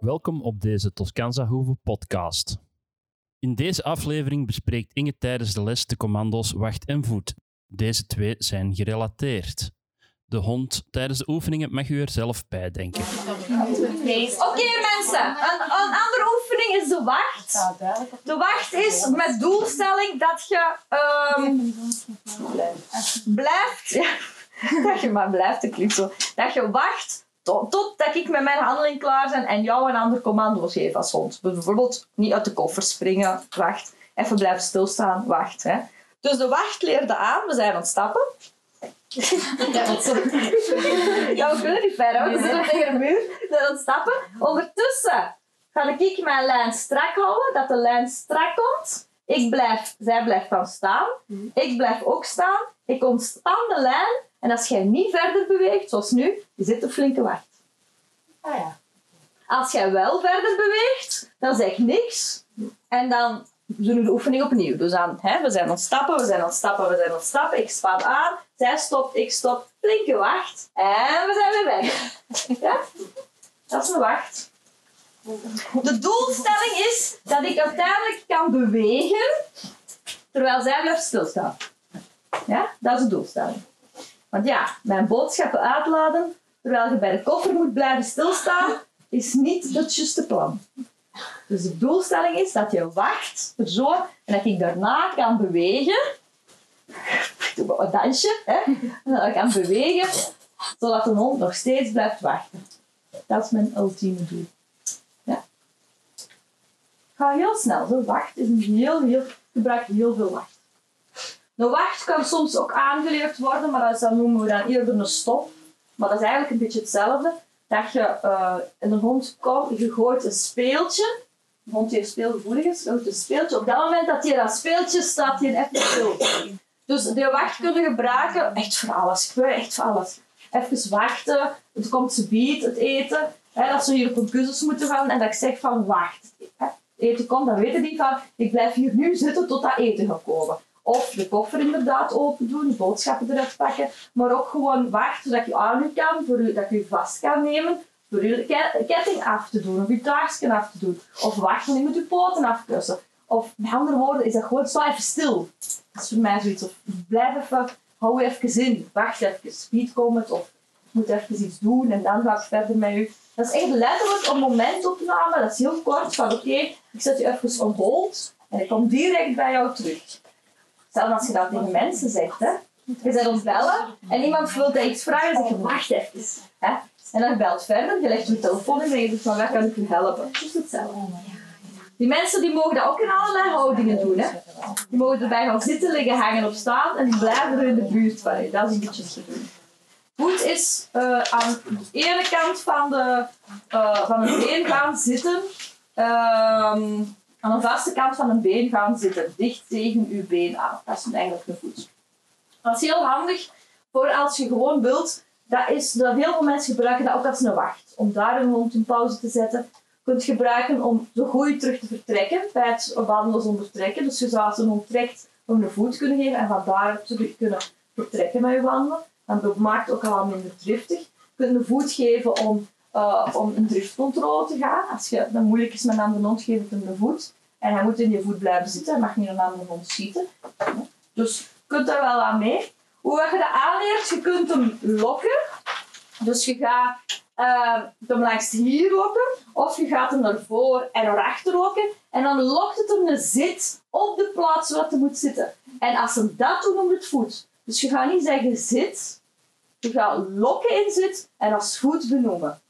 welkom op deze Toscanza Hoeve podcast. In deze aflevering bespreekt Inge tijdens de les de commando's wacht en voet. Deze twee zijn gerelateerd. De hond tijdens de oefeningen mag u er zelf bij denken. Oké mensen, een, een andere oefening is de wacht. De wacht is met doelstelling dat je ehm, blijft, ja, dat je maar blijft, klinkt zo, dat je wacht tot, totdat ik met mijn handeling klaar ben en jou een ander commando geef als hond. Bijvoorbeeld niet uit de koffer springen, wacht. Even blijven stilstaan, wacht. Hè. Dus de wacht leerde aan, we zijn aan het stappen. Ja, we kunnen niet verder, want we zitten tegen de muur. We zijn aan het stappen. Ondertussen ga ik mijn lijn strak houden, dat de lijn strak komt. Ik blijf, zij blijft dan staan. Ik blijf ook staan. Ik ontspan de lijn. En als jij niet verder beweegt, zoals nu, je zit een flinke wacht. Ah ja. Als jij wel verder beweegt, dan zeg ik niks. En dan doen we de oefening opnieuw. Dus dan, hè, we zijn aan het stappen, we zijn aan het stappen, we zijn aan het stappen. Ik span aan, zij stopt, ik stop. Flinke wacht. En we zijn weer weg. Ja? Dat is een wacht. De doelstelling is dat ik uiteindelijk kan bewegen terwijl zij blijft stilstaan. Ja? Dat is de doelstelling. Want ja, mijn boodschappen uitladen terwijl je bij de koffer moet blijven stilstaan, is niet het juiste plan. Dus de doelstelling is dat je wacht, zo, en dat ik daarna kan bewegen. Een dansje, hè? Dat ik kan bewegen, zodat de hond nog steeds blijft wachten. Dat is mijn ultieme doel. Ja. Ik ga heel snel. Zo wacht is heel, heel, ik gebruik heel veel wacht. Een wacht kan soms ook aangeleerd worden, maar dat, is- noemen we dan eerder een stop. Maar dat is eigenlijk een beetje hetzelfde. Dat je eh een hond komt, je gooit een speeltje. Hond heeft speelgevoelig is, je gooit een speeltje. Op dat moment dat hij dat speeltje staat, hij even stil. Dus de wacht kunnen gebruiken, echt voor alles, echt voor alles. Even wachten, het komt ze biedt, het eten. Dat ze hier op een kussens moeten gaan en dat ik zeg van wacht. Hè, eten komt, dan weten die van ik blijf hier nu zitten tot dat eten gaat komen. Of de koffer inderdaad open doen, boodschappen eruit pakken. Maar ook gewoon wachten zodat je aan kan, voor dat je vast kan nemen. Voor je ke- ketting af te doen, of je taarsken af te doen. Of wachten en je moet je poten afkussen. Of met andere woorden is dat gewoon zo even stil. Dat is voor mij zoiets. Of blijf even, hou even in. Wacht even, speed komt. Of moet even iets doen en dan ga ik verder met u. Dat is echt letterlijk een momentopname. Dat is heel kort van oké, ik zet je even on hold en ik kom direct bij jou terug. Zelfs als je dat tegen mensen zegt, hè. Je ons bellen en iemand wil dat iets vragen, zeg je wacht even. Hè. En dan belt verder, je legt je telefoon in en je zegt van waar kan ik u helpen. Dat is hetzelfde. Die mensen die mogen dat ook in allerlei houdingen doen. Hè. Die mogen erbij gaan zitten, liggen, hangen of staan en die blijven er in de buurt van je. Dat is een beetje doen. Voet is eh, aan de ene kant van, de, eh, van een been zitten. Ehm, aan de vaste kant van een been gaan zitten. Dicht tegen uw been aan. Dat is eigenlijk een voet. Dat is heel handig voor als je gewoon wilt. Dat is dat heel veel mensen gebruiken dat ook als een wacht. Om daar een hond in pauze te zetten. Je kunt gebruiken om zo goed terug te vertrekken bij het wandelen trekken. Dus je zou een hond trekt om een voet kunnen geven en van daar terug kunnen vertrekken met je wandelen. Dan dat maakt ook al minder driftig. Je kunt een voet geven om, eh, om een driftcontrole te gaan. Als je dat moeilijk is met een andere hond, geef je hem de voet. En hij moet in je voet blijven zitten. Hij mag niet een andere hond schieten. Dus je kunt daar wel aan mee. Hoe je dat aanleert, je kunt hem lokken. Dus je gaat eh, hem langs hier lokken. Of je gaat hem naar voor en naar achter lokken. En dan lokt het hem een zit op de plaats waar hij moet zitten. En als hem dat doet, noemt het voet. Dus je gaat niet zeggen zit. Je gaat lokken in zit en als voet benoemen.